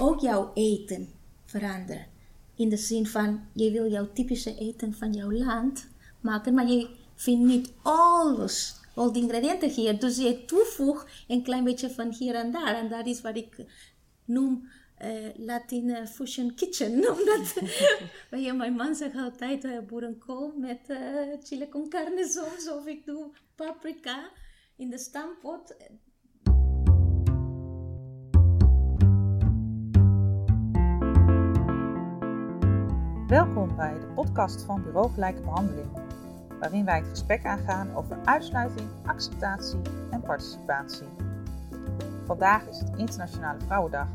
ook jouw eten verandert. In de zin van, je wil jouw typische eten van jouw land maken, maar je vindt niet alles, al die ingrediënten hier. Dus je toevoegt een klein beetje van hier en daar. En dat is wat ik noem uh, Latin Fusion Kitchen. Omdat bij mijn man zegt altijd uh, boerenkool met uh, chile con carne soms. Of ik doe paprika in de stampot. Welkom bij de podcast van Bureau Gelijke Behandeling, waarin wij het gesprek aangaan over uitsluiting, acceptatie en participatie. Vandaag is het Internationale Vrouwendag,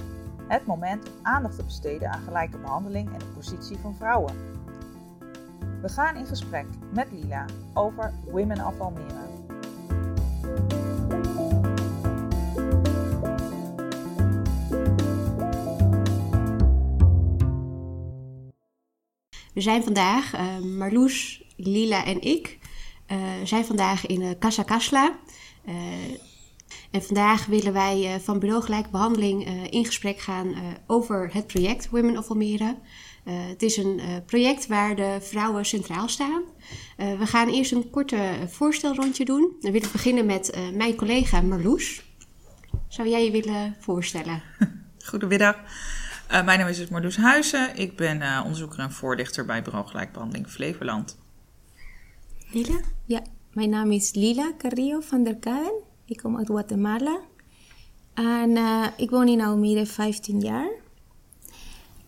het moment om aandacht te besteden aan gelijke behandeling en de positie van vrouwen. We gaan in gesprek met Lila over Women of. We zijn vandaag, uh, Marloes, Lila en ik, uh, zijn vandaag in uh, Casa Casla. en vandaag willen wij van Bureau Gelijk Behandeling in gesprek gaan over het project Women of Almere. het is een project waar de vrouwen centraal staan. we gaan eerst een korte voorstelrondje doen. Dan wil ik beginnen met mijn collega Marloes. Zou jij je willen voorstellen? Goedemiddag. Uh, mijn naam is dus Marloes Huizen. Ik ben uh, onderzoeker en voorlichter bij Bureau Gelijkbehandeling Flevoland. Lila? Ja, mijn naam is Lila Carrillo van der Kaden. Ik kom uit Guatemala. En uh, ik woon in Almere 15 jaar.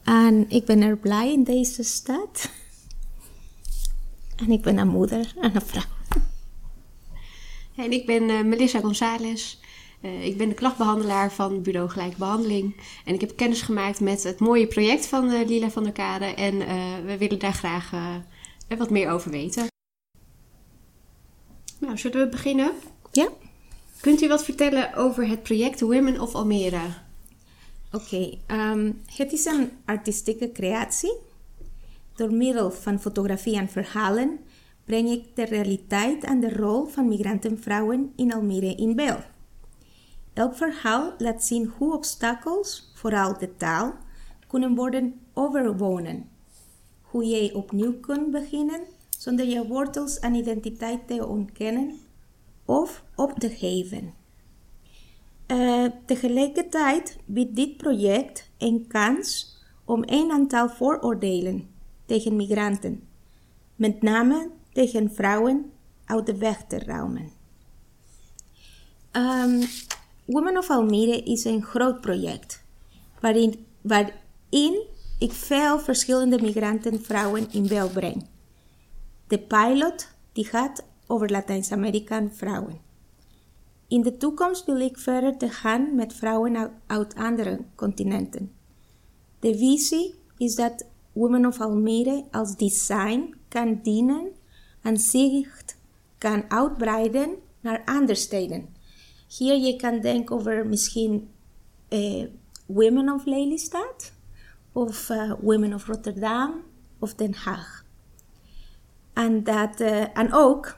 En ik ben er blij in deze stad. En ik ben een moeder en een vrouw. En ik ben Melissa González. Uh, ik ben de klachtbehandelaar van Bureau Gelijke Behandeling. En ik heb kennis gemaakt met het mooie project van uh, Lila van der Kade. En uh, we willen daar graag wat meer over weten. Nou, zullen we beginnen? Ja. Kunt u wat vertellen over het project Women of Almere? Oké, okay, um, ehm, het is een artistieke creatie. Door middel van fotografie en verhalen breng ik de realiteit en de rol van migrantenvrouwen in Almere in beeld. Elk verhaal laat zien hoe obstakels, vooral de taal, kunnen worden overwonnen. Hoe jij opnieuw kunt beginnen zonder je wortels en identiteit te ontkennen of op te geven. Uh, tegelijkertijd biedt dit project een kans om een aantal vooroordelen tegen migranten, met name tegen vrouwen, uit de weg te ruimen. Um, Women of Almere is een groot project waarin, ik veel verschillende migrantenvrouwen in beeld breng. De pilot die gaat over Latijns-Amerikaan vrouwen. In de toekomst wil ik verder te gaan met vrouwen uit andere continenten. De visie is dat Women of Almere als design kan dienen en zich kan uitbreiden naar andere steden hier je kan denken over misschien uh, Women of Lelystad of uh, Women of Rotterdam of Den Haag. En, dat, uh, en ook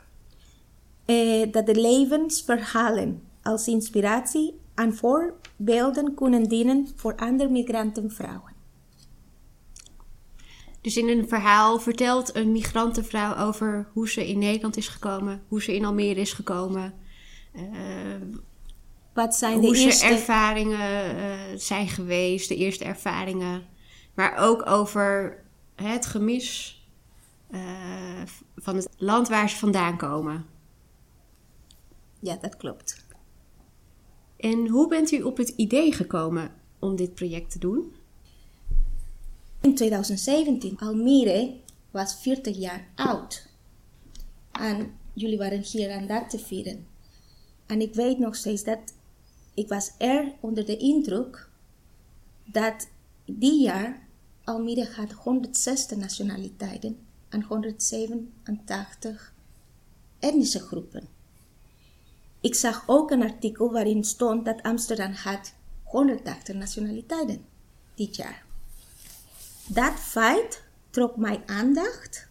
dat de levensverhalen als inspiratie en voorbeelden kunnen dienen voor andere migrantenvrouwen. Dus in een verhaal vertelt een migrantenvrouw over hoe ze in Nederland is gekomen, hoe ze in Almere is gekomen, Wat zijn de eerste ervaringen uh, zijn geweest, de eerste ervaringen. Maar ook over het gemis uh, van het land waar ze vandaan komen. Ja, dat klopt. En hoe bent u op het idee gekomen om dit project te doen? In 2017, Almere was 40 jaar oud. En jullie waren hier aan dat te vieren. En ik weet nog steeds dat ik was er onder de indruk dat die jaar Almere had 160 nationaliteiten en 187 etnische groepen. Ik zag ook een artikel waarin stond dat Amsterdam had 180 nationaliteiten dit jaar. Dat feit trok mijn aandacht.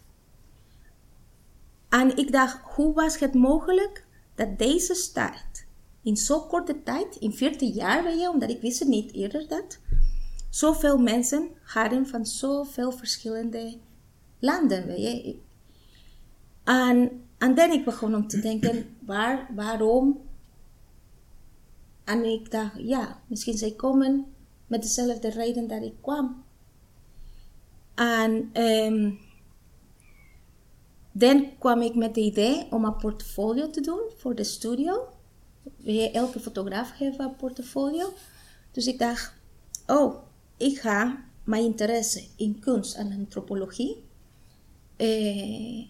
En ik dacht, hoe was het mogelijk dat deze stad in zo'n korte tijd, in 40 jaar ben je, omdat ik wist het niet eerder dat, zoveel mensen hadden van zoveel verschillende landen. Weet je. En, en dan ik begon om te denken, waar, waarom? En ik dacht, ja, misschien zij komen met dezelfde reden dat ik kwam. En um, dan kwam ik met het idee om een portfolio te doen voor de studio. Elke fotograaf heeft een portfolio. Dus ik dacht, oh, ik ga mijn interesse in kunst en antropologie eh,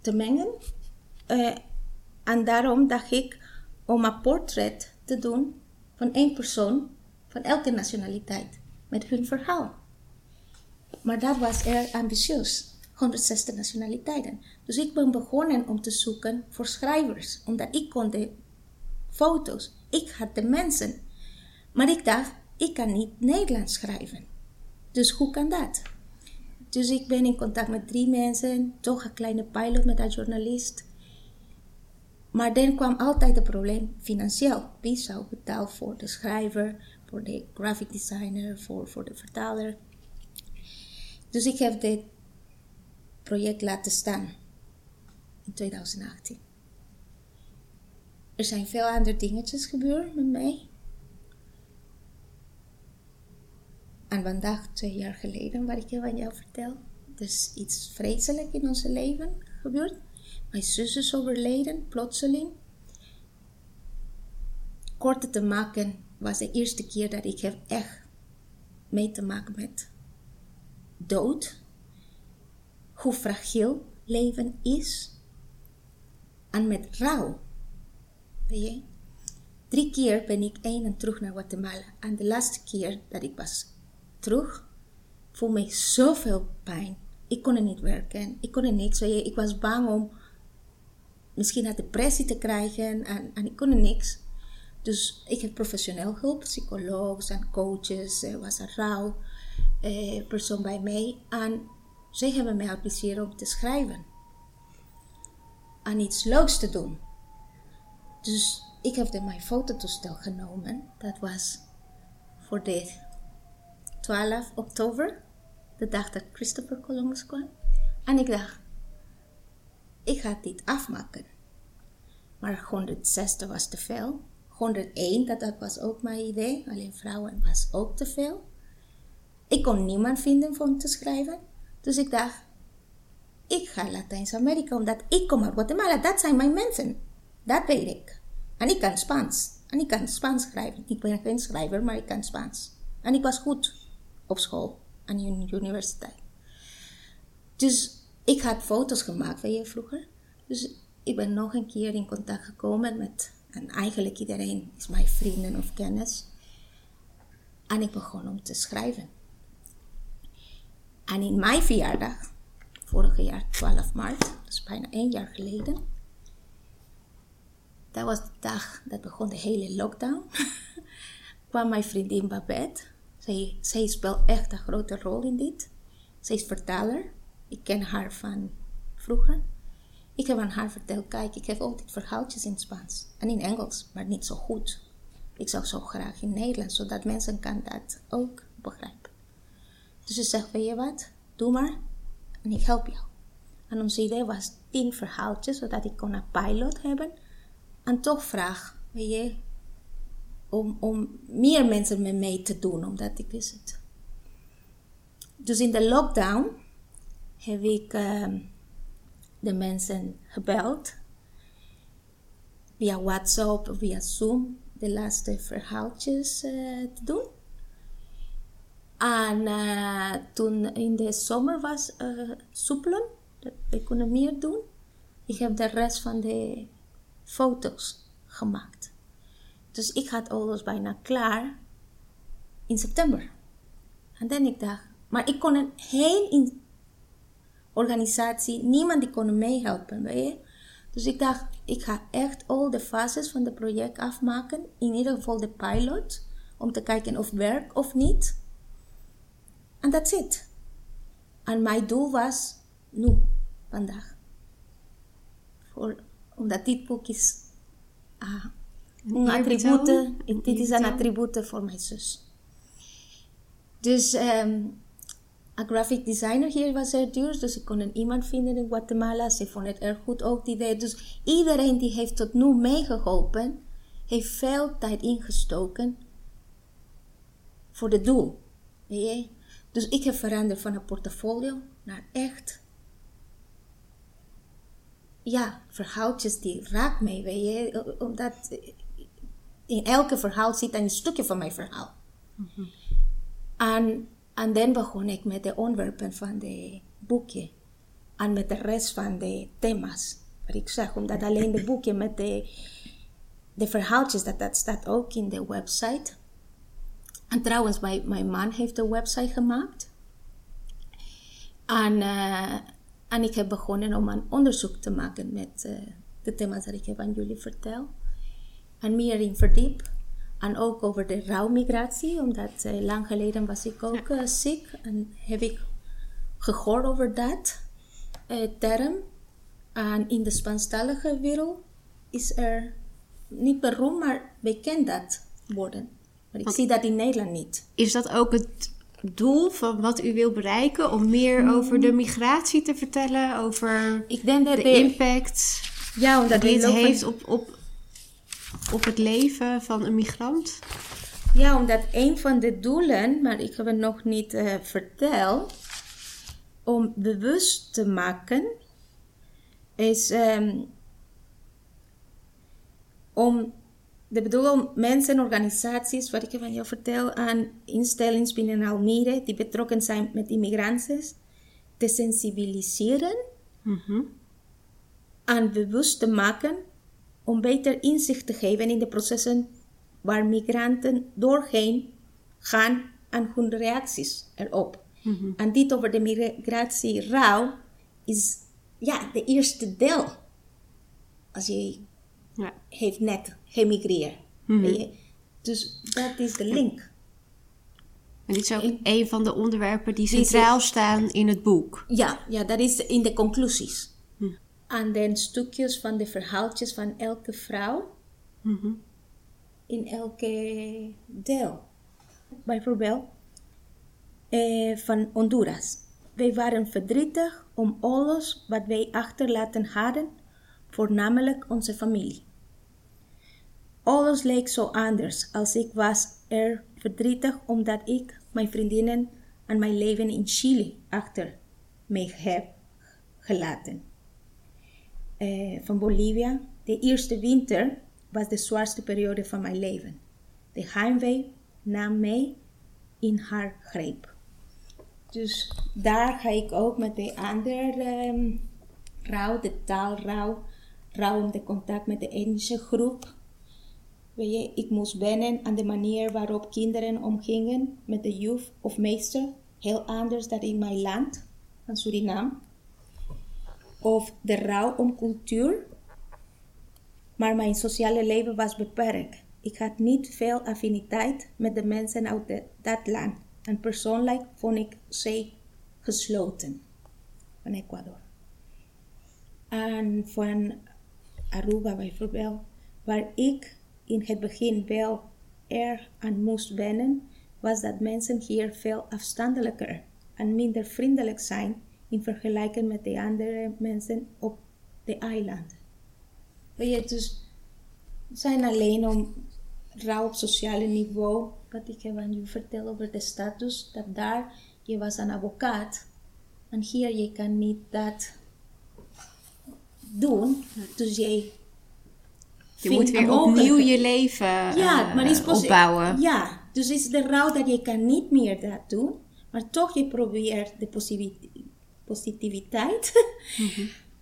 te mengen. Eh, en daarom dacht ik om een portret te doen van één persoon van elke nationaliteit met hun verhaal. Maar dat was erg ambitieus. 160 nationaliteiten. Dus ik ben begonnen om te zoeken voor schrijvers, omdat ik kon de foto's, ik had de mensen. Maar ik dacht, ik kan niet Nederlands schrijven. Dus hoe kan dat? Dus ik ben in contact met drie mensen, toch een kleine pilot met een journalist. Maar dan kwam altijd het probleem financieel. Wie zou betalen voor de schrijver, voor de graphic designer, voor, voor de vertaler? Dus ik heb dit project laten staan in 2018. Er zijn veel andere dingetjes gebeurd met mij. En vandaag, twee jaar geleden, wat ik je aan jou vertel, er is iets vreselijk in ons leven gebeurd. Mijn zus is overleden, plotseling. Korte te maken was de eerste keer dat ik heb echt mee te maken met dood. Hoe fragiel leven is. En met rouw. Weet je? Drie keer ben ik heen en terug naar Guatemala. En de laatste keer dat ik was terug, voelde ik zoveel pijn. Ik kon niet werken. Ik kon niks. Weet je? Ik was bang om misschien een depressie te krijgen. En, en ik kon niks. Dus ik heb professioneel hulp, psychologen en coaches. Er was een rouw eh, persoon bij mij. En zij hebben mij geadviseerd om te schrijven. En iets leuks te doen. Dus ik heb mijn fototoestel genomen. Dat was voor de 12 oktober. De dag dat Christopher Columbus kwam. En ik dacht, ik ga dit afmaken. Maar 106 was te veel. 101, dat, dat was ook mijn idee. Alleen vrouwen was ook te veel. Ik kon niemand vinden om te schrijven. Dus ik dacht, ik ga Latijns-Amerika, omdat ik kom uit Guatemala. Dat zijn mijn mensen. Dat weet ik. En ik kan Spaans. En ik kan Spaans schrijven. Ik ben geen schrijver, maar ik kan Spaans. En ik was goed op school en in de universiteit. Dus ik had foto's gemaakt van je vroeger. Dus ik ben nog een keer in contact gekomen met, en eigenlijk iedereen is mijn vrienden of kennis. En ik begon om te schrijven. En in mijn verjaardag, vorig jaar 12 maart, dat is bijna één jaar geleden, dat was de dag dat begon de hele lockdown, kwam mijn vriendin Babette. Zij, zij speelt echt een grote rol in dit. Zij is vertaler. Ik ken haar van vroeger. Ik heb aan haar verteld, kijk, ik heb altijd verhaaltjes in Spaans en in Engels, maar niet zo goed. Ik zou zo graag in Nederlands, zodat mensen kan dat ook begrijpen. Dus ze zegt, weet je wat, doe maar en ik help jou. En ons idee was tien verhaaltjes, zodat ik kon een pilot hebben. En toch vraag, weet je, om, om meer mensen met mij te doen, omdat ik wist het. Dus in de lockdown heb ik uh, de mensen gebeld. Via WhatsApp, via Zoom, de laatste verhaaltjes uh, te doen. En uh, toen in de zomer was uh, soepelen, we kunnen meer doen. Ik heb de rest van de foto's gemaakt. Dus ik had alles bijna klaar in september. En dan ik dacht, maar ik kon geen organisatie, niemand die kon meehelpen, weet je. Dus ik dacht, ik ga echt al de fases van het project afmaken. In ieder geval de pilot, om te kijken of het werkt of niet. En dat it. En mijn doel was nu, vandaag. Voor, omdat dit boek is uh, een attribute, dit is een attribute voor mijn zus. Dus ehm, een graphic designer hier was er duur, dus ik kon een iemand vinden in Guatemala. Ze vond het erg goed ook, die idee. Dus iedereen die heeft tot nu meegeholpen, heeft veel tijd ingestoken voor het doel. Weet je? Dus ik heb veranderd van een portfolio naar echt ja, verhaaltjes die raakt mij, weet je. Omdat in elke verhaal zit een stukje van mijn verhaal. En, en dan begon ik met de onderwerpen van de boekje. En met de rest van de thema's. Wat ik zeg, omdat alleen de boekje met de, de verhaaltjes, dat, dat staat ook in de website. En trouwens, mijn, mijn man heeft de website gemaakt. En, uh, en ik heb begonnen om een onderzoek te maken met uh, de thema's dat ik heb aan jullie verteld. En meer in verdiep. En ook over de rouwmigratie, omdat uh, lang geleden was ik ook uh, ziek. En heb ik gehoord over dat term. En in de Spaanstalige wereld is er niet beroemd, maar bekend dat worden. Maar ik zie dat in Nederland niet. Is dat ook het doel van wat u wil bereiken? Om meer mm. over de migratie te vertellen? Over ik denk dat de, de impact ja, omdat die het heeft op, op, op het leven van een migrant? Ja, omdat een van de doelen, maar ik heb het nog niet uh, verteld, om bewust te maken, is um, om de bedoeling mensen, organisaties, wat ik aan jou vertel, aan instellingen binnen Almere die betrokken zijn met immigranten, te sensibiliseren mm-hmm. en bewust te maken om beter inzicht te geven in de processen waar migranten doorheen gaan en hun reacties erop. Mm-hmm. En dit over de migratie rouw is ja, de eerste deel. Als je ja. heeft net gemigreerd. Mm-hmm. Dus dat is de link. En dit is ook in, een van de onderwerpen die centraal staan in het boek. Ja, ja, dat is in de conclusies. Hm. En dan stukjes van de verhaaltjes van elke vrouw. Mm-hmm. In elke deel. Bijvoorbeeld eh, van Honduras. Wij waren verdrietig om alles wat wij achterlaten hadden, voornamelijk onze familie. Alles leek zo anders als ik was er verdrietig omdat ik mijn vriendinnen en mijn leven in Chili achter mij heb gelaten. Uh, van Bolivia. De eerste winter was de zwaarste periode van mijn leven. De heimwee nam mij in haar greep. Dus daar ga ik ook met de andere um, rouw, de taalrouw, de contact met de etnische groep. Weet je, ik moest wennen aan de manier waarop kinderen omgingen met de juf of meester, heel anders dan in mijn land, van Suriname. Of de rouw om cultuur. Maar mijn sociale leven was beperkt. Ik had niet veel affiniteit met de mensen uit dat land. En persoonlijk vond ik ze gesloten van Ecuador. En van Aruba bijvoorbeeld, waar ik in het begin wel er aan moest wennen, was dat mensen hier veel afstandelijker en minder vriendelijk zijn in vergelijking met de andere mensen op de eilanden. Weet je, dus zijn alleen om rauw op sociale niveau, wat ik heb aan je verteld over de status, dat daar je was een advocaat en hier je kan niet dat doen, dus je je moet weer opnieuw je leven ja, uh, maar is opbouwen. Ja, dus is de rouw dat je kan niet meer dat doen, maar toch je probeert de positiviteit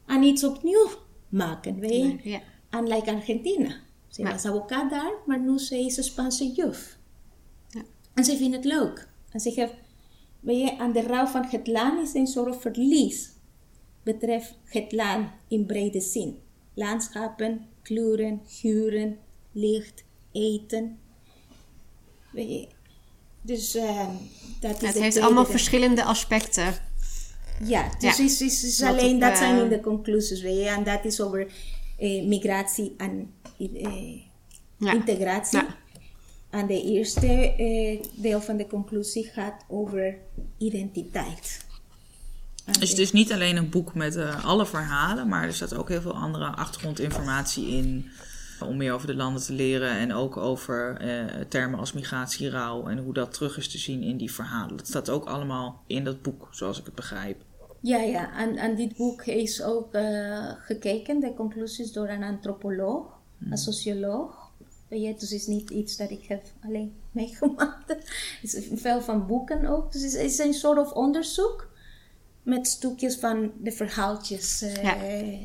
en iets opnieuw maken, weet je? Ja. En like Argentina. Ze was advocaat daar, maar nu ze is een Spaanse juf. Ja. En ze vindt het leuk. En ze heeft, weet je, aan de rouw van het land is een soort verlies betreft het land in brede zin. Landschappen, kleuren, geuren, licht, eten. Weet je, dus uh, dat is het heeft allemaal verschillende aspecten. Ja, dus ja. is, is, is alleen dat zijn in de conclusies, weet je. En dat is over eh, migratie en eh, ja. integratie. Ja. En de eerste eh, deel van de conclusie gaat over identiteit. Dus het is niet alleen een boek met eh, alle verhalen, maar er staat ook heel veel andere achtergrondinformatie in. Om meer over de landen te leren en ook over eh, termen als migratie, rouw en hoe dat terug is te zien in die verhalen. Dat staat ook allemaal in dat boek, zoals ik het begrijp. Ja, ja. En, en dit boek is ook eh, gekeken, de conclusies, door een antropoloog, een socioloog. Je, dus het is niet iets dat ik heb alleen meegemaakt. Het is veel van boeken ook. Dus het is een soort of onderzoek met stukjes van de verhaaltjes. eh, Ja.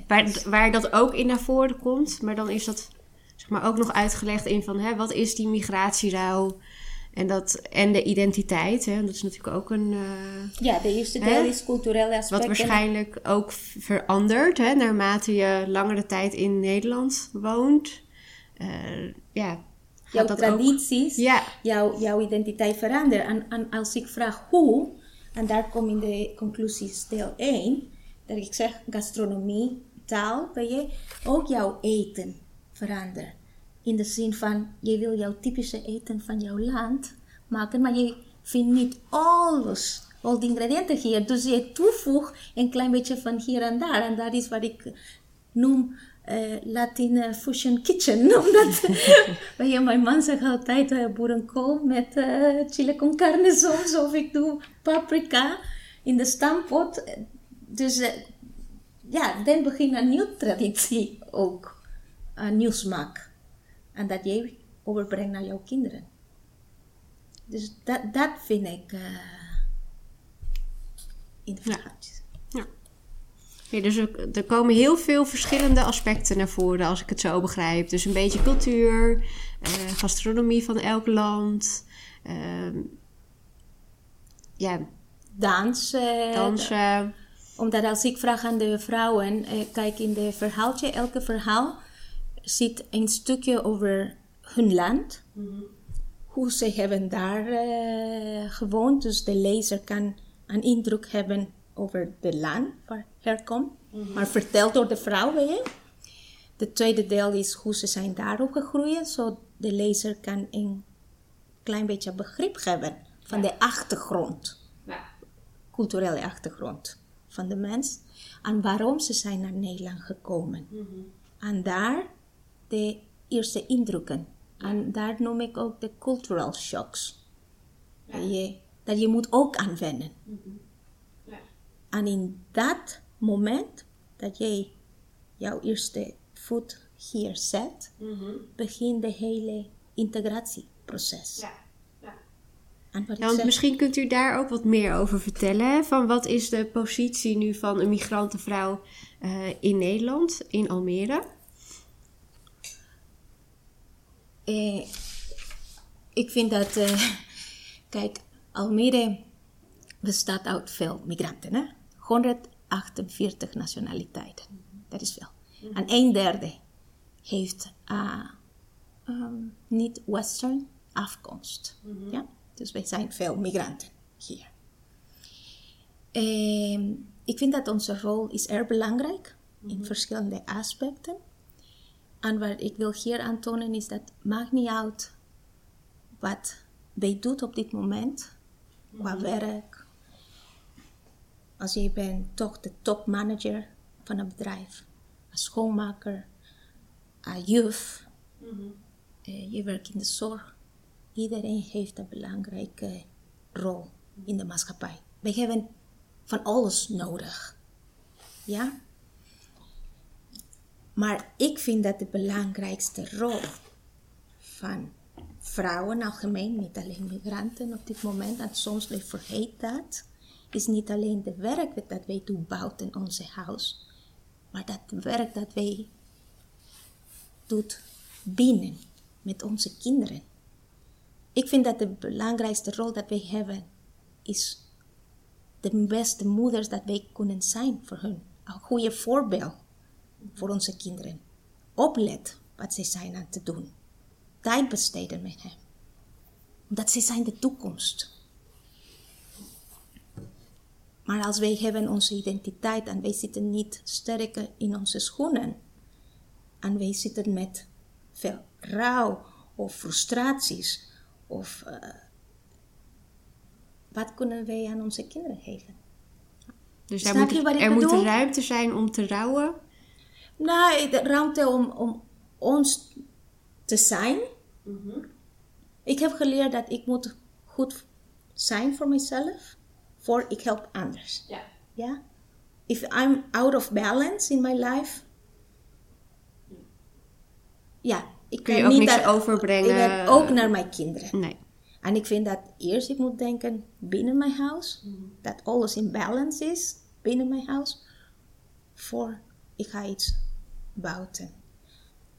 Waar, waar dat ook in naar voren komt, maar dan is dat zeg maar, ook nog uitgelegd in van hè, wat is die migratierouw en, dat, en de identiteit. Hè? Dat is natuurlijk ook een. eh, Ja, de eerste Hè? deel is culturele wat aspecten. waarschijnlijk ook verandert hè, naarmate je langere tijd in Nederland woont. Eh, ja, Jouw ook- tradities, Ja, jouw, jouw identiteit veranderen. En, en als ik vraag hoe, en daar kom in de conclusies deel 1, dat ik zeg gastronomie, taal, weet je, ook jouw eten verandert. In de zin van, je wil jouw typische eten van jouw land maken, maar je vindt niet alles, al die ingrediënten hier. Dus je toevoegt een klein beetje van hier en daar. En dat is wat ik noem eh Latin eh, Fusion Kitchen. Omdat, je, mijn man zegt altijd eh, boerenkool met eh, chile con carne soms. Of ik doe paprika in de stampot. Dus ja, dan begint een nieuwe traditie ook. Een nieuw smaak. En dat je overbrengt naar jouw kinderen. Dus dat, dat vind ik in de Ja. Ja, dus er, komen heel veel verschillende aspecten naar voren, als ik het zo begrijp. Dus een beetje cultuur, eh, gastronomie van elk land, ehm, ja, Dans. eh, dansen. Omdat als ik vraag aan de vrouwen, eh, kijk in de verhaaltje, elke verhaal zit een stukje over hun land. Hoe ze hebben daar eh, gewoond. Dus de lezer kan een indruk hebben over de land waar herkomt. Maar verteld door de vrouw, weet je. De tweede deel is hoe ze zijn daar opgegroeid. Zodat de lezer kan een klein beetje begrip hebben van de achtergrond culturele achtergrond van de mens en waarom ze zijn naar Nederland gekomen. En daar de eerste indrukken. En daar noem ik ook de cultural shocks. Dat, je, dat je moet ook aanwennen. En in dat moment dat jij jouw eerste voet hier zet, begint de hele integratieproces. Ik Ja, want misschien kunt u daar ook wat meer over vertellen. hè? Van wat is de positie nu van een migrantenvrouw eh, in Nederland, in Almere? Eh, ik vind dat, eh, kijk, Almere bestaat uit veel migranten, hè? 148 nationaliteiten. Dat is veel. En een derde heeft uh, um, niet-Western afkomst. Ja? Dus wij zijn veel migranten hier. Ehm, ik vind dat onze rol is erg belangrijk in verschillende aspecten. En wat ik wil hier aantonen is dat maakt niet uit wat wij doet op dit moment, qua werk. Als je bent toch de topmanager van een bedrijf, een schoonmaker, een juf, eh, je werkt in de zorg. Iedereen heeft een belangrijke rol in de maatschappij. We hebben van alles nodig. Ja? Maar ik vind dat de belangrijkste rol van vrouwen algemeen, niet alleen migranten op dit moment, en soms we vergeet dat, is niet alleen de werk dat wij doen buiten onze huis, maar dat werk dat wij doen binnen met onze kinderen. Ik vind dat de belangrijkste rol dat wij hebben is de beste moeders dat wij kunnen zijn voor hun. Een goede voorbeeld voor onze kinderen. Oplet wat ze zijn aan te doen. Tijd besteden met hen. Omdat ze zijn de toekomst. Maar als wij hebben onze identiteit en wij zitten niet sterk in onze schoenen. En wij zitten met veel rouw of frustraties Of eh, wat kunnen wij aan onze kinderen geven? Dus daar moet, er moet ruimte zijn om te rouwen. Nou, de ruimte om, om ons te zijn. Ik heb geleerd dat ik moet goed zijn voor mezelf, voor ik help anders. Ja. Ja? If I'm out of balance in my life, ja, ik Kun kan je ook niet niks dat- overbrengen. Ik ook naar mijn kinderen. Nee. En ik vind dat eerst ik moet denken binnen mijn huis, dat alles in balance is binnen mijn huis, voor ik ga iets buiten.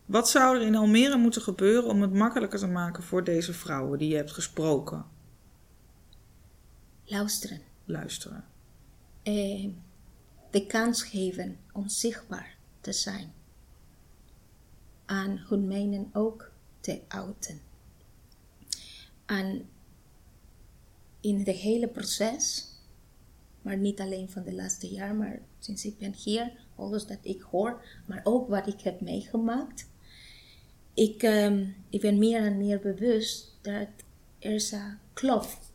Wat zou er in Almere moeten gebeuren om het makkelijker te maken voor deze vrouwen die je hebt gesproken? Luisteren. Luisteren. eh, de kans geven om zichtbaar te zijn. En hun mening ook te uiten. En in het hele proces, maar niet alleen van de laatste jaar, maar sinds ik ben hier, alles dat ik hoor, maar ook wat ik heb meegemaakt. Ik, ehm, ik ben meer en meer bewust dat er een kloof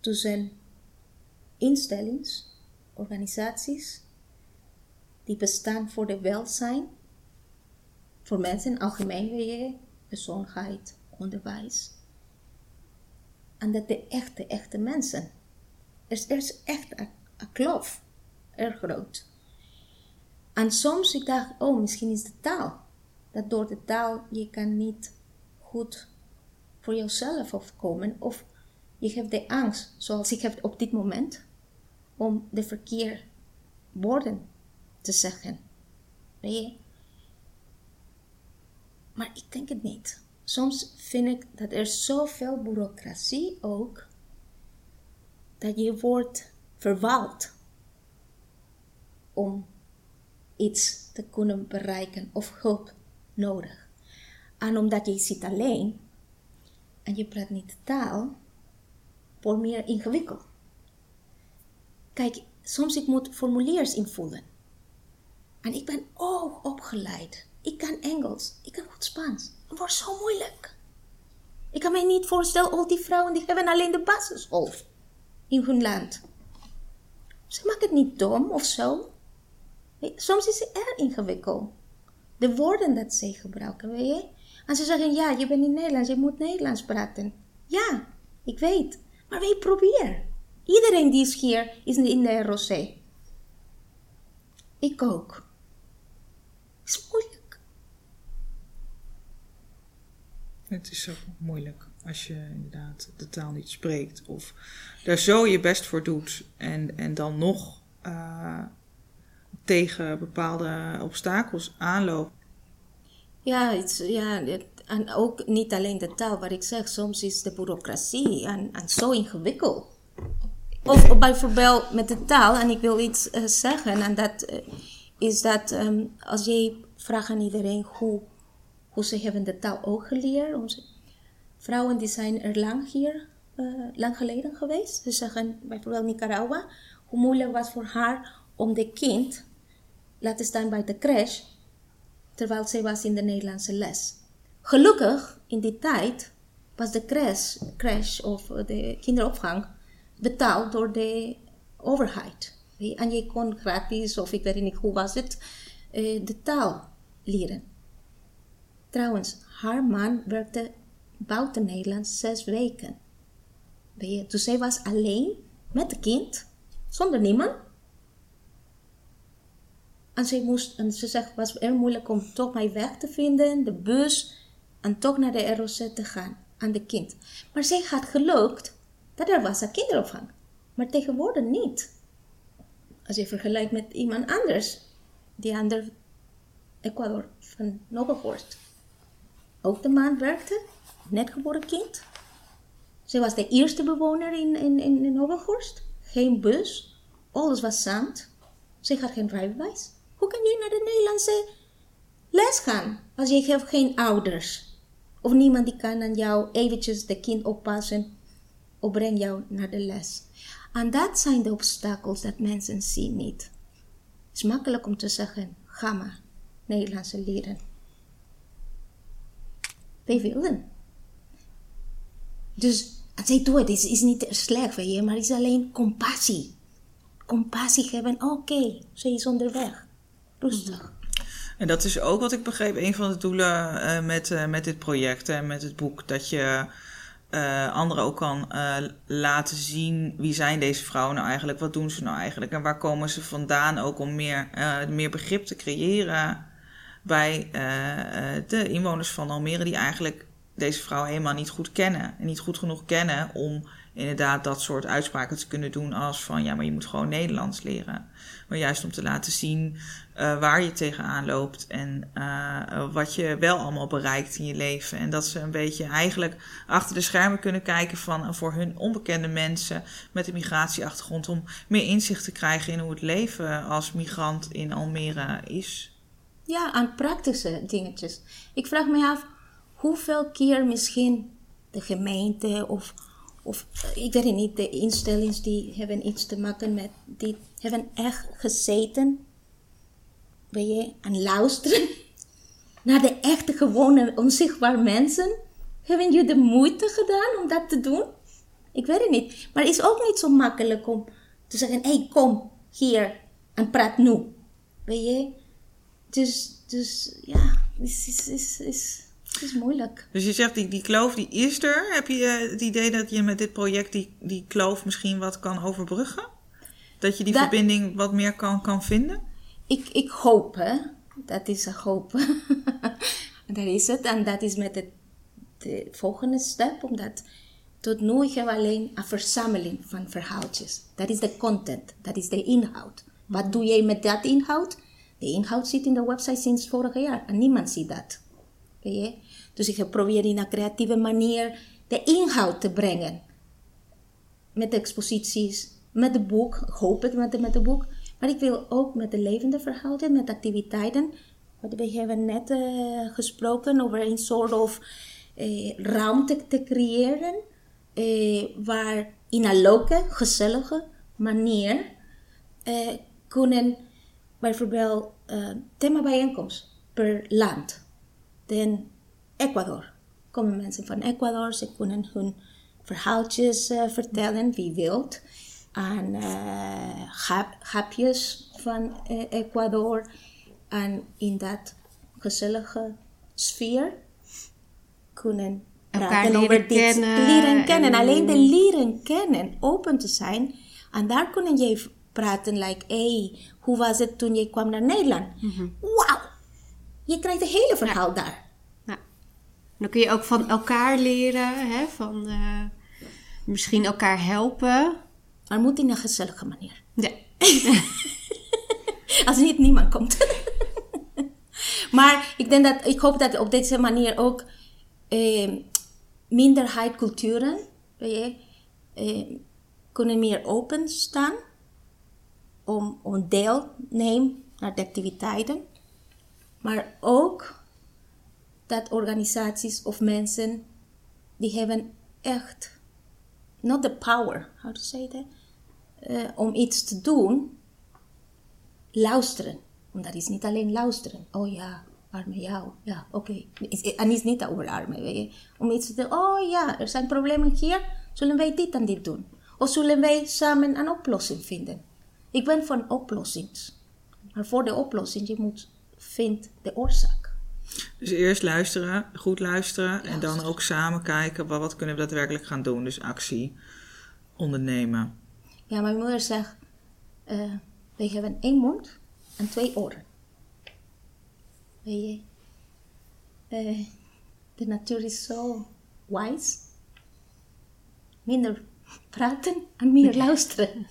tussen instellings, organisaties die bestaan voor de welzijn, voor mensen algemeen, weet je, gezondheid, onderwijs. En dat de echte, echte mensen. Er is, echt een, een kloof, erg groot. En soms ik dacht, oh, misschien is de taal. Dat door de taal je kan niet goed voor jezelf opkomen. Of je hebt de angst, zoals ik heb op dit moment, om de verkeerde woorden te zeggen. Weet je? Maar ik denk het niet. Soms vind ik dat er zoveel bureaucratie ook, dat je wordt verwaald om iets te kunnen bereiken of hulp nodig. En omdat je zit alleen en je praat niet de taal, wordt meer ingewikkeld. Kijk, soms ik moet formuliers invullen. En ik ben ook opgeleid. Ik kan Engels, ik kan goed Spaans. Het wordt zo moeilijk. Ik kan me niet voorstellen, al die vrouwen die hebben alleen de basisschool in hun land. Ze maken het niet dom of zo. Soms is het erg ingewikkeld. De woorden dat ze gebruiken, weet je. En ze zeggen, ja, je bent in Nederland, je moet Nederlands praten. Ja, ik weet. Maar wij proberen. Iedereen die is hier, is in de ROC. Ik ook. Het is moeilijk. Het is zo moeilijk als je inderdaad de taal niet spreekt of daar zo je best voor doet en, en dan nog eh, tegen bepaalde obstakels aanloopt. Ja, het, ja het- en ook niet alleen de taal, wat ik zeg, soms is de bureaucratie en, en zo ingewikkeld. Of bijvoorbeeld met de taal, en ik wil iets eh, zeggen, en dat eh, is dat ehm, als jij vraagt aan iedereen hoe, hoe ze hebben de taal ook geleerd. Onze vrouwen die zijn er lang hier, eh, lang geleden geweest. Ze zeggen bijvoorbeeld Nicaragua, hoe moeilijk was voor haar om de kind laten staan bij de crash terwijl zij was in de Nederlandse les. Gelukkig, in die tijd, was de crash, crash of de kinderopvang betaald door de overheid. En je kon gratis, of ik weet niet hoe was het, eh, de taal leren. Trouwens, haar man werkte buiten Nederland zes weken. Dus zij was alleen met het kind, zonder niemand. En ze, moest, en ze zegt, was erg moeilijk om toch mijn weg te vinden, de bus, en toch naar de ROC te gaan aan de kind. Maar zij had gelukt dat er was een kinderopvang. Maar tegenwoordig niet. Als je vergelijkt met iemand anders, die aan Ecuador van Nobelhorst. Ook de man werkte, net geboren kind. Zij was de eerste bewoner in, in, in. Geen bus, alles was zand. Zij had geen rijbewijs. Hoe kan je naar de Nederlandse les gaan als je geen ouders? Of niemand die kan aan jou eventjes de kind oppassen of breng jou naar de les. En dat zijn de obstakels dat mensen zien niet. Het is makkelijk om te zeggen, ga maar Nederlandse leren. Wij willen. Dus als zij doet, is, is niet slecht, weet je, maar is alleen compassie. Compassie hebben, oké, ze is onderweg. Rustig. En dat is ook wat ik begreep, een van de doelen uh, met, uh, met dit project en met het boek. Dat je uh, anderen ook kan laten zien wie zijn deze vrouwen nou eigenlijk, wat doen ze nou eigenlijk en waar komen ze vandaan. Ook om meer, meer begrip te creëren bij de inwoners van Almere die eigenlijk deze vrouw helemaal niet goed kennen. En niet goed genoeg kennen om inderdaad dat soort uitspraken te kunnen doen als van ja, maar je moet gewoon Nederlands leren. Maar juist om te laten zien uh, waar je tegenaan loopt en uh, wat je wel allemaal bereikt in je leven. En dat ze een beetje eigenlijk achter de schermen kunnen kijken van voor hun onbekende mensen met een migratieachtergrond om meer inzicht te krijgen in hoe het leven als migrant in Almere is. Ja, aan praktische dingetjes. Ik vraag me af hoeveel keer misschien de gemeente of, of ik weet niet, de instellingen die hebben iets te maken met, die hebben echt gezeten, ben je, aan luisteren naar de echte, gewone, onzichtbare mensen. Hebben jullie de moeite gedaan om dat te doen? Ik weet het niet. Maar het is ook niet zo makkelijk om te zeggen: hé, hey, kom hier en praat nu. Weet je? Dus, dus ja, is, is, is, is het is moeilijk. Dus je zegt, die, die kloof die is er. Heb je eh, het idee dat je met dit project die, die kloof misschien wat kan overbruggen? Dat je die verbinding wat meer kan, kan vinden? Ik, ik hoop, hè. Dat is een hoop. dat is het. En dat is met het, de volgende stap. Omdat tot nu ik heb alleen een verzameling van verhaaltjes. Dat is de content. Dat is de inhoud. Wat doe jij met dat inhoud? De inhoud zit in de website sinds vorig jaar. En niemand ziet dat. Dus ik probeer in een creatieve manier de inhoud te brengen. Met de exposities, met het boek, hoop het met, met het boek. Maar ik wil ook met de levende verhalen, met activiteiten. We hebben net uh, gesproken over een soort of uh, ruimte te creëren. Uh, waar in een leuke, gezellige manier kunnen bijvoorbeeld thema bijeenkomst per land. Dan Ecuador. Komen mensen van Ecuador, ze kunnen hun verhaaltjes uh, vertellen, wie wilt. En uh, hapjes van uh, Ecuador. En in dat gezellige sfeer kunnen praten over dit. Kennen leren kennen. Alleen de leren kennen, open te zijn. En daar kunnen je praten, like, hey, hoe was het toen je kwam naar Nederland? Mm -hmm. Je krijgt het hele verhaal ja. daar. Dan kun je ook van elkaar leren, hè? van uh, misschien elkaar helpen. Maar moet in een gezellige manier. Ja. Als niet niemand komt. maar ik, denk dat, ik hoop dat op deze manier ook eh, minderheidculturen je, eh, kunnen meer openstaan om, om deel nemen naar de activiteiten. Maar ook dat organisaties of mensen die hebben echt not the power, how to uh, om iets te doen, luisteren. Want dat is niet alleen luisteren. Oh ja, arme jou. Ja, oké. En is niet over armen, weet je. Om iets te doen. Oh ja, er zijn problemen hier. Zullen wij dit en dit doen? Of zullen wij samen een oplossing vinden? Ik ben van oplossings. Maar voor de oplossing, je moet vinden de oorzaak. Dus eerst luisteren, goed luisteren en dan ook samen kijken wat, wat kunnen we daadwerkelijk gaan doen. Dus actie ondernemen. Ja, mijn moeder zegt, uh, we hebben één mond en twee oren. Weet je, uh, de natuur is zo wijs. Minder praten en meer luisteren.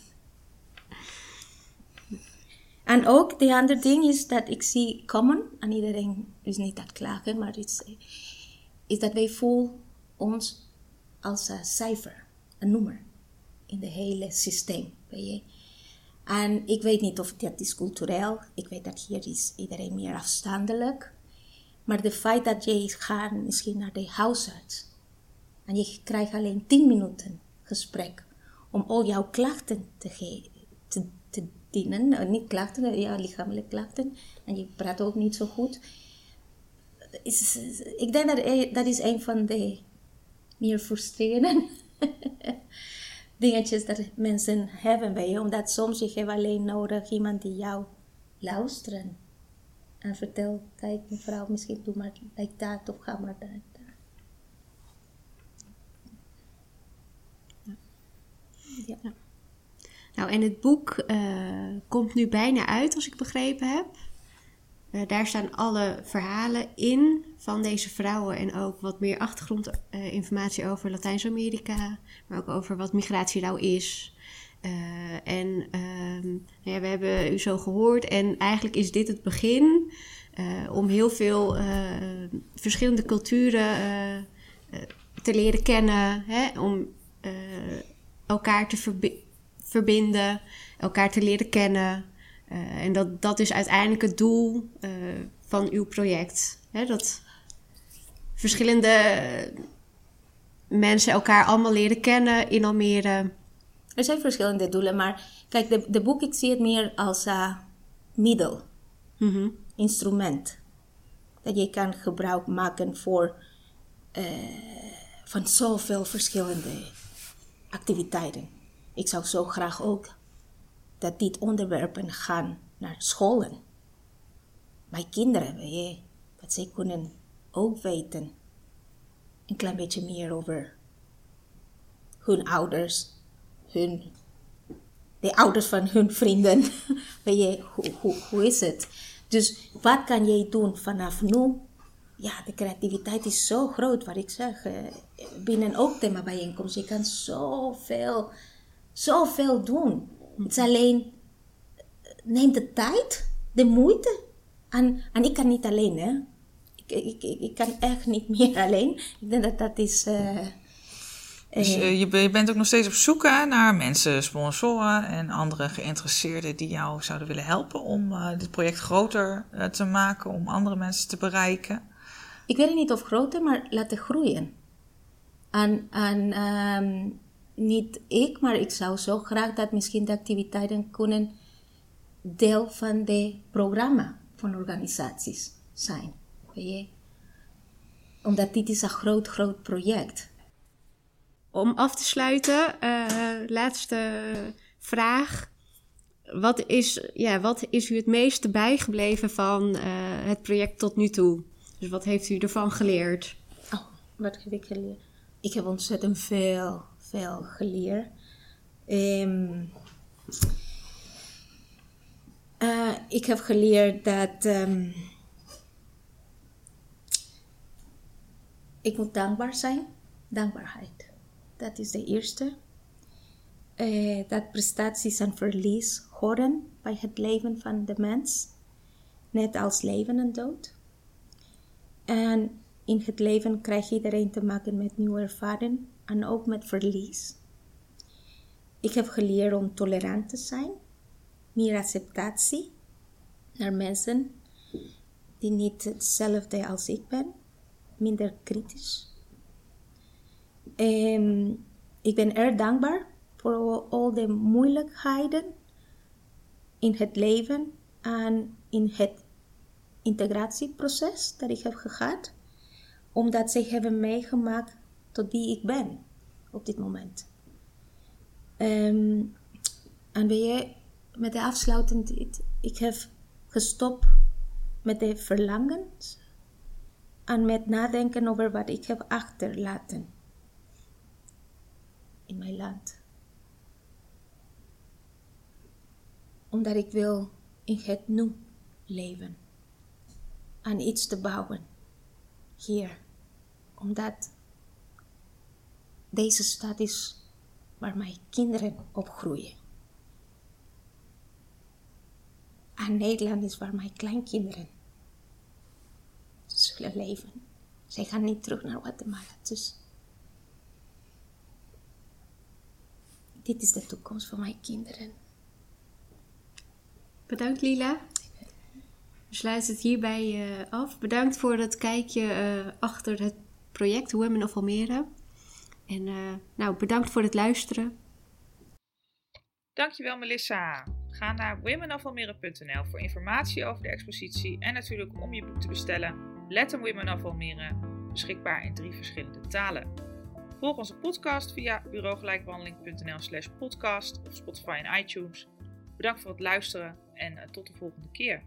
En ook de andere ding is dat ik zie komen, en iedereen is niet dat klagen, maar is, is dat wij voelen ons als een cijfer, een nummer in het hele systeem. Weet je? En ik weet niet of dat is cultureel, ik weet dat hier is iedereen meer afstandelijk. Maar de feit dat je gaat misschien naar de huisarts en je krijgt alleen 10 minuten gesprek om al jouw klachten te, te, te dienen, eh, niet klachten, ja, lichamelijke klachten. En je praat ook niet zo goed. Is, ik denk dat eh, dat is een van de meer frustrerende dingetjes dat mensen hebben bij je. Omdat soms je hebt alleen nodig iemand die jou luistert. En vertelt, kijk mevrouw, misschien doe maar like dat of ga maar. Ja. ja. Nou, en het boek uh, komt nu bijna uit, als ik begrepen heb. Uh, daar staan alle verhalen in van deze vrouwen en ook wat meer achtergrondinformatie uh, over Latijns-Amerika, maar ook over wat migratie nou is. en ja, we hebben u zo gehoord en eigenlijk is dit het begin om heel veel verschillende culturen te leren kennen, hè, om elkaar te verbinden, elkaar te leren kennen. Uh, en dat, dat is uiteindelijk het doel uh, van uw project. Hè? Dat verschillende mensen elkaar allemaal leren kennen in Almere. Er zijn verschillende doelen, maar kijk, de, de boek, ik zie het meer als uh, middel, mm -hmm. instrument. Dat je kan gebruik maken voor van zoveel verschillende activiteiten. Ik zou zo graag ook dat dit onderwerpen gaan naar scholen. Mijn kinderen, weet je, dat zij kunnen ook weten een klein beetje meer over hun ouders, hun, de ouders van hun vrienden. weet je, hoe, hoe, hoe is het? Dus wat kan jij doen vanaf nu ja, de creativiteit is zo groot, wat ik zeg. Eh, binnen ook themabijeenkomst. Je kan zoveel, zoveel doen. Het is alleen, neem de tijd, de moeite. En, en ik kan niet alleen, hè. Ik, ik, ik, ik kan echt niet meer alleen. Ik denk dat dat is... Uh, dus uh, je bent ook nog steeds op zoek naar mensen, sponsoren en andere geïnteresseerden die jou zouden willen helpen om uh, dit project groter te maken, om andere mensen te bereiken ik weet niet of groter, maar laten groeien. En, en um, niet ik, maar ik zou zo graag dat misschien de activiteiten kunnen deel van het programma van organisaties zijn. Weet je? Omdat dit is een groot, groot project. Om af te sluiten, uh, laatste vraag. Wat is, ja, wat is u het meeste bijgebleven van uh, het project tot nu toe? Dus wat heeft u ervan geleerd? Oh, wat heb ik geleerd? Ik heb ontzettend veel, veel geleerd. Um, uh, ik heb geleerd dat um, ik moet dankbaar zijn. Dankbaarheid. Dat is de eerste. Uh, dat prestaties en verlies horen bij het leven van de mens. Net als leven en dood. En in het leven krijgt iedereen te maken met nieuwe ervaring en ook met verlies. Ik heb geleerd om tolerant te zijn, meer acceptatie naar mensen die niet hetzelfde als ik ben, minder kritisch. En ik ben erg dankbaar voor al de moeilijkheden in het leven en in het integratieproces dat ik heb gehad, omdat zij hebben meegemaakt tot wie ik ben op dit moment. Um, en ben je met de afsluitend, ik heb gestopt met de verlangens en met nadenken over wat ik heb achterlaten in mijn land. Omdat ik wil in het nu leven aan iets te bouwen hier. Omdat deze stad is waar mijn kinderen opgroeien. En Nederland is waar mijn kleinkinderen zullen leven. Zij gaan niet terug naar Guatemala. Dus dit is de toekomst van mijn kinderen. Bedankt Lila. We sluiten het hierbij uh, af. Bedankt voor het kijkje uh, achter het project Women of Almere. En uh, nou, bedankt voor het luisteren. Dankjewel Melissa. Ga naar womenofalmere.nl voor informatie over de expositie en natuurlijk om je boek te bestellen. Let Women of Almere, beschikbaar in drie verschillende talen. Volg onze podcast via bureaugelijkbehandeling.nl slash podcast of Spotify en iTunes. Bedankt voor het luisteren en tot de volgende keer.